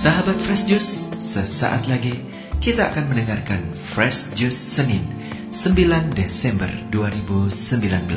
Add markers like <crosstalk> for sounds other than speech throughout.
Sahabat Fresh Juice, sesaat lagi kita akan mendengarkan Fresh Juice Senin 9 Desember 2019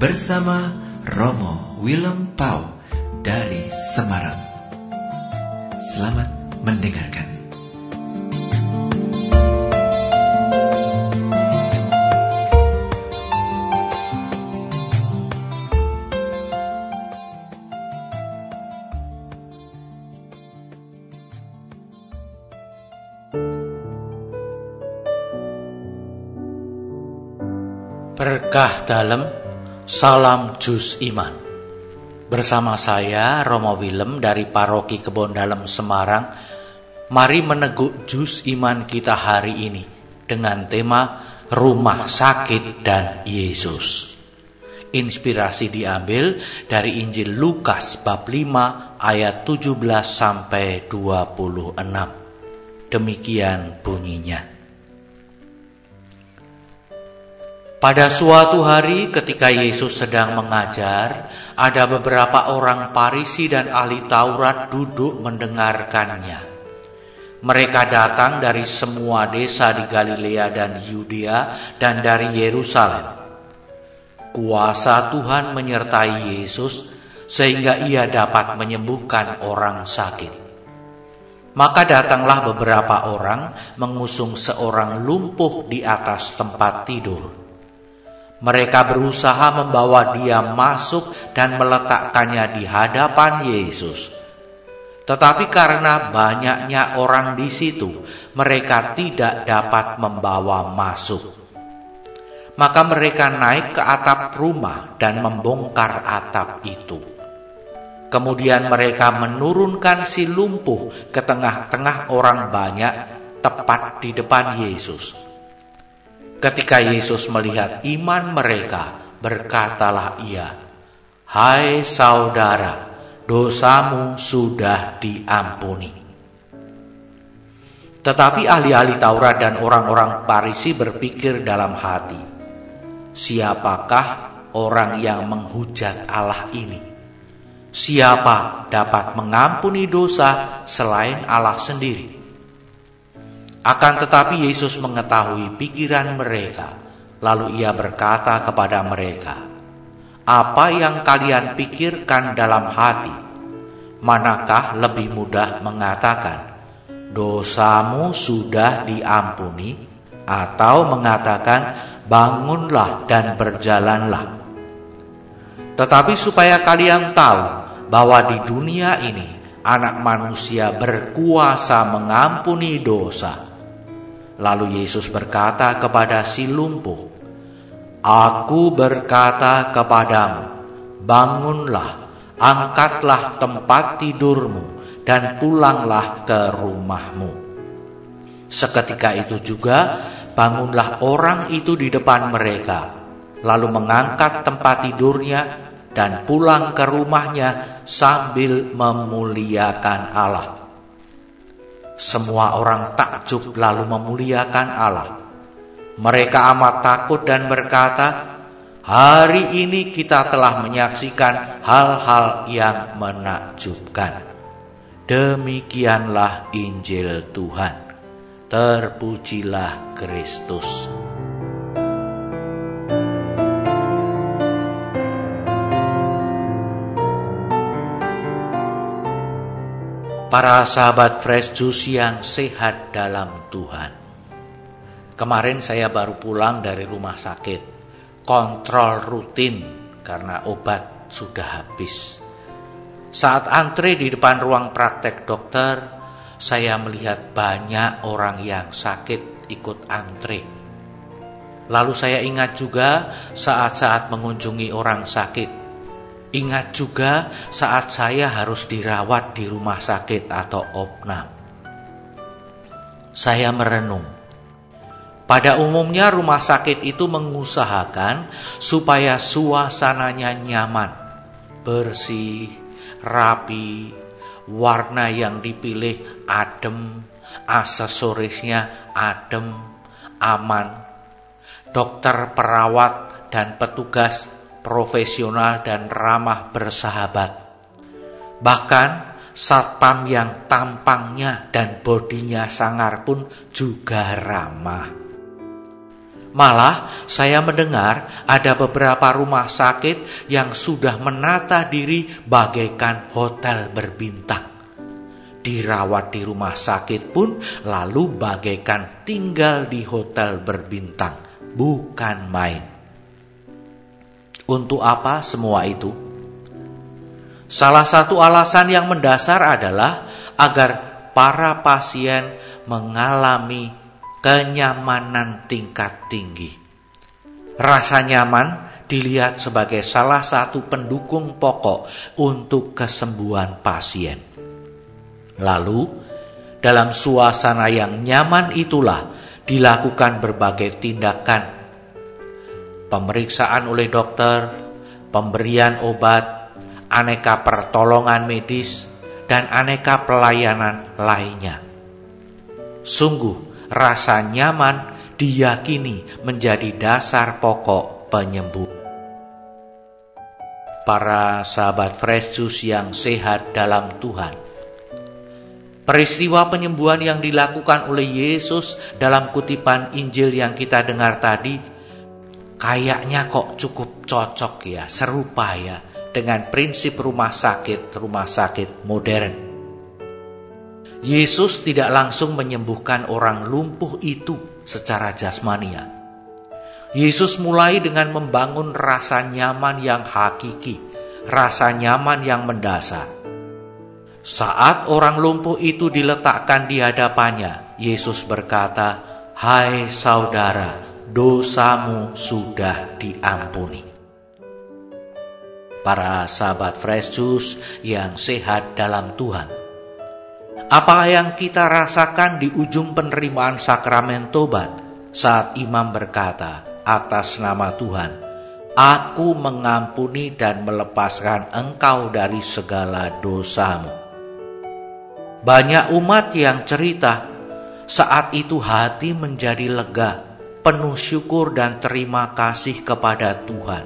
bersama Romo Willem Pau dari Semarang. Selamat mendengarkan. Berkah dalam Salam Jus Iman. Bersama saya Romo Willem dari Paroki Kebon Dalam Semarang Mari meneguk jus iman kita hari ini Dengan tema Rumah Sakit dan Yesus. Inspirasi diambil dari Injil Lukas bab 5 ayat 17 sampai 26 Demikian bunyinya Pada suatu hari ketika Yesus sedang mengajar, ada beberapa orang Parisi dan ahli Taurat duduk mendengarkannya. Mereka datang dari semua desa di Galilea dan Yudea dan dari Yerusalem. Kuasa Tuhan menyertai Yesus sehingga ia dapat menyembuhkan orang sakit. Maka datanglah beberapa orang mengusung seorang lumpuh di atas tempat tidur. Mereka berusaha membawa dia masuk dan meletakkannya di hadapan Yesus. Tetapi karena banyaknya orang di situ, mereka tidak dapat membawa masuk. Maka mereka naik ke atap rumah dan membongkar atap itu. Kemudian mereka menurunkan si lumpuh ke tengah-tengah orang banyak tepat di depan Yesus. Ketika Yesus melihat iman mereka, berkatalah ia, "Hai saudara, dosamu sudah diampuni." Tetapi ahli-ahli Taurat dan orang-orang Parisi berpikir dalam hati, "Siapakah orang yang menghujat Allah ini? Siapa dapat mengampuni dosa selain Allah sendiri?" Akan tetapi Yesus mengetahui pikiran mereka, lalu ia berkata kepada mereka, "Apa yang kalian pikirkan dalam hati? Manakah lebih mudah mengatakan, 'Dosamu sudah diampuni', atau mengatakan, 'Bangunlah dan berjalanlah'? Tetapi supaya kalian tahu bahwa di dunia ini Anak manusia berkuasa mengampuni dosa." Lalu Yesus berkata kepada si lumpuh, Aku berkata kepadamu, bangunlah, angkatlah tempat tidurmu, dan pulanglah ke rumahmu. Seketika itu juga bangunlah orang itu di depan mereka, lalu mengangkat tempat tidurnya dan pulang ke rumahnya sambil memuliakan Allah. Semua orang takjub lalu memuliakan Allah. Mereka amat takut dan berkata, "Hari ini kita telah menyaksikan hal-hal yang menakjubkan." Demikianlah Injil Tuhan. Terpujilah Kristus. Para sahabat fresh juice yang sehat dalam Tuhan. Kemarin saya baru pulang dari rumah sakit, kontrol rutin karena obat sudah habis. Saat antre di depan ruang praktek dokter, saya melihat banyak orang yang sakit ikut antre. Lalu saya ingat juga saat-saat mengunjungi orang sakit, Ingat juga saat saya harus dirawat di rumah sakit atau opnam. Saya merenung. Pada umumnya rumah sakit itu mengusahakan supaya suasananya nyaman, bersih, rapi, warna yang dipilih adem, aksesorisnya adem, aman. Dokter, perawat, dan petugas profesional dan ramah bersahabat. Bahkan satpam yang tampangnya dan bodinya sangar pun juga ramah. Malah saya mendengar ada beberapa rumah sakit yang sudah menata diri bagaikan hotel berbintang. Dirawat di rumah sakit pun lalu bagaikan tinggal di hotel berbintang. Bukan main. Untuk apa semua itu? Salah satu alasan yang mendasar adalah agar para pasien mengalami kenyamanan tingkat tinggi. Rasa nyaman dilihat sebagai salah satu pendukung pokok untuk kesembuhan pasien. Lalu, dalam suasana yang nyaman itulah dilakukan berbagai tindakan. Pemeriksaan oleh dokter, pemberian obat, aneka pertolongan medis, dan aneka pelayanan lainnya. Sungguh, rasa nyaman diyakini menjadi dasar pokok penyembuh. Para sahabat fresh yang sehat dalam Tuhan. Peristiwa penyembuhan yang dilakukan oleh Yesus dalam kutipan Injil yang kita dengar tadi kayaknya kok cukup cocok ya, serupa ya dengan prinsip rumah sakit, rumah sakit modern. Yesus tidak langsung menyembuhkan orang lumpuh itu secara jasmania. Yesus mulai dengan membangun rasa nyaman yang hakiki, rasa nyaman yang mendasar. Saat orang lumpuh itu diletakkan di hadapannya, Yesus berkata, "Hai saudara, dosamu sudah diampuni." Para sahabat fresh juice yang sehat dalam Tuhan, apa yang kita rasakan di ujung penerimaan sakramen tobat saat imam berkata atas nama Tuhan, Aku mengampuni dan melepaskan engkau dari segala dosamu. Banyak umat yang cerita saat itu hati menjadi lega, penuh syukur dan terima kasih kepada Tuhan.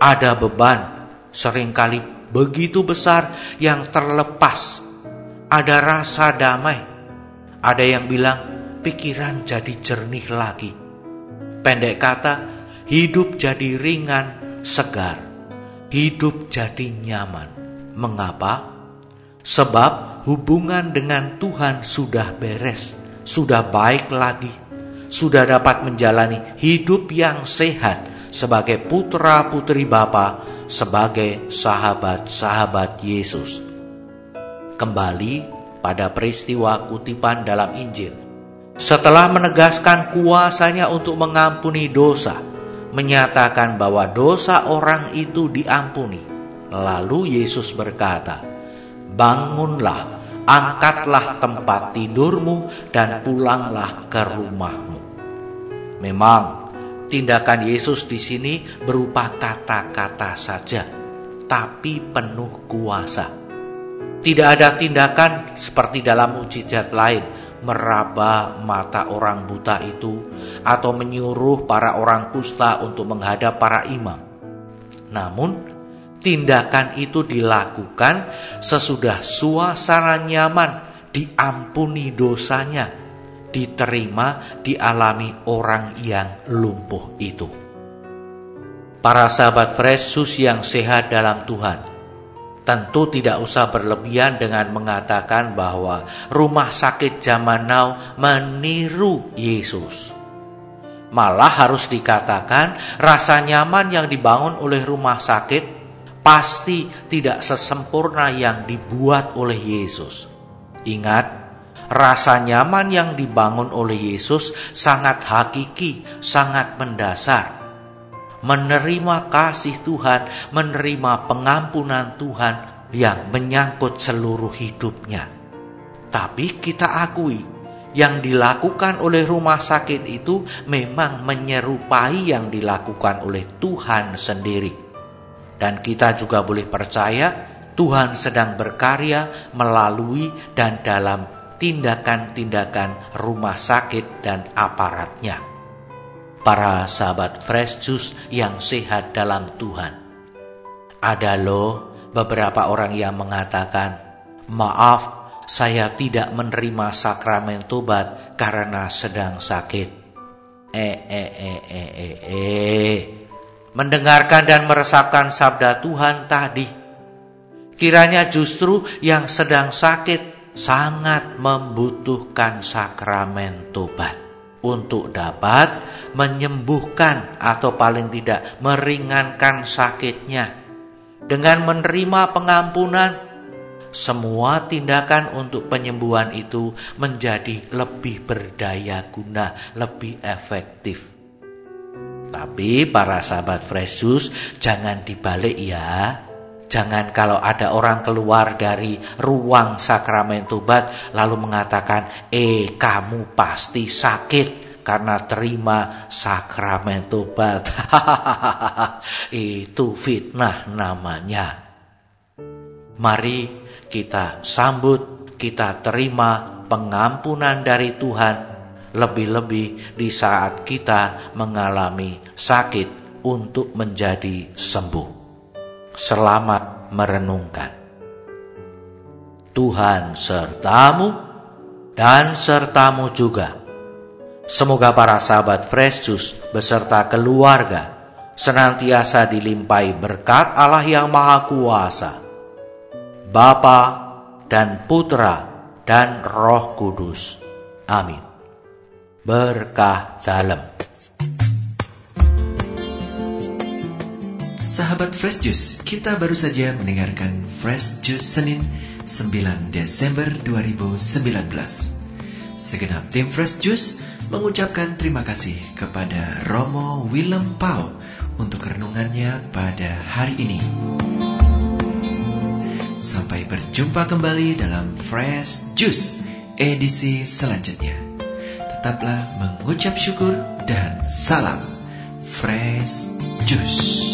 Ada beban sering kali begitu besar yang terlepas ada rasa damai. Ada yang bilang pikiran jadi jernih lagi. Pendek kata, hidup jadi ringan, segar. Hidup jadi nyaman. Mengapa? Sebab hubungan dengan Tuhan sudah beres, sudah baik lagi, sudah dapat menjalani hidup yang sehat sebagai putra-putri Bapa, sebagai sahabat-sahabat Yesus kembali pada peristiwa kutipan dalam Injil. Setelah menegaskan kuasanya untuk mengampuni dosa, menyatakan bahwa dosa orang itu diampuni. Lalu Yesus berkata, "Bangunlah, angkatlah tempat tidurmu dan pulanglah ke rumahmu." Memang tindakan Yesus di sini berupa kata-kata saja, tapi penuh kuasa. Tidak ada tindakan seperti dalam mujizat lain, meraba mata orang buta itu, atau menyuruh para orang kusta untuk menghadap para imam. Namun, tindakan itu dilakukan sesudah suasana nyaman, diampuni dosanya, diterima, dialami orang yang lumpuh itu. Para sahabat Yesus yang sehat dalam Tuhan, Tentu tidak usah berlebihan dengan mengatakan bahwa rumah sakit zaman now meniru Yesus. Malah harus dikatakan rasa nyaman yang dibangun oleh rumah sakit pasti tidak sesempurna yang dibuat oleh Yesus. Ingat, rasa nyaman yang dibangun oleh Yesus sangat hakiki, sangat mendasar menerima kasih Tuhan, menerima pengampunan Tuhan yang menyangkut seluruh hidupnya. Tapi kita akui, yang dilakukan oleh rumah sakit itu memang menyerupai yang dilakukan oleh Tuhan sendiri. Dan kita juga boleh percaya Tuhan sedang berkarya melalui dan dalam tindakan-tindakan rumah sakit dan aparatnya para sahabat fresh juice yang sehat dalam Tuhan. Ada loh beberapa orang yang mengatakan, Maaf, saya tidak menerima sakramen tobat karena sedang sakit. Eh, eh, eh, eh, eh, eh. Mendengarkan dan meresapkan sabda Tuhan tadi. Kiranya justru yang sedang sakit sangat membutuhkan sakramen tobat untuk dapat menyembuhkan atau paling tidak meringankan sakitnya dengan menerima pengampunan semua tindakan untuk penyembuhan itu menjadi lebih berdaya guna, lebih efektif. Tapi para sahabat Fresh jangan dibalik ya. Jangan kalau ada orang keluar dari ruang sakramen tobat lalu mengatakan, "Eh, kamu pasti sakit." karena terima sakramen tobat. <laughs> Itu fitnah namanya. Mari kita sambut, kita terima pengampunan dari Tuhan, lebih-lebih di saat kita mengalami sakit untuk menjadi sembuh. Selamat merenungkan. Tuhan sertamu dan sertamu juga. Semoga para sahabat Fresh beserta keluarga senantiasa dilimpahi berkat Allah yang Maha Kuasa Bapa dan Putra dan Roh Kudus. Amin. Berkah dalam. Sahabat Fresh Juice, kita baru saja mendengarkan Fresh Juice Senin 9 Desember 2019. Segenap tim Fresh Juice mengucapkan terima kasih kepada Romo Willem Pau untuk renungannya pada hari ini. Sampai berjumpa kembali dalam Fresh Juice edisi selanjutnya. Tetaplah mengucap syukur dan salam Fresh Juice.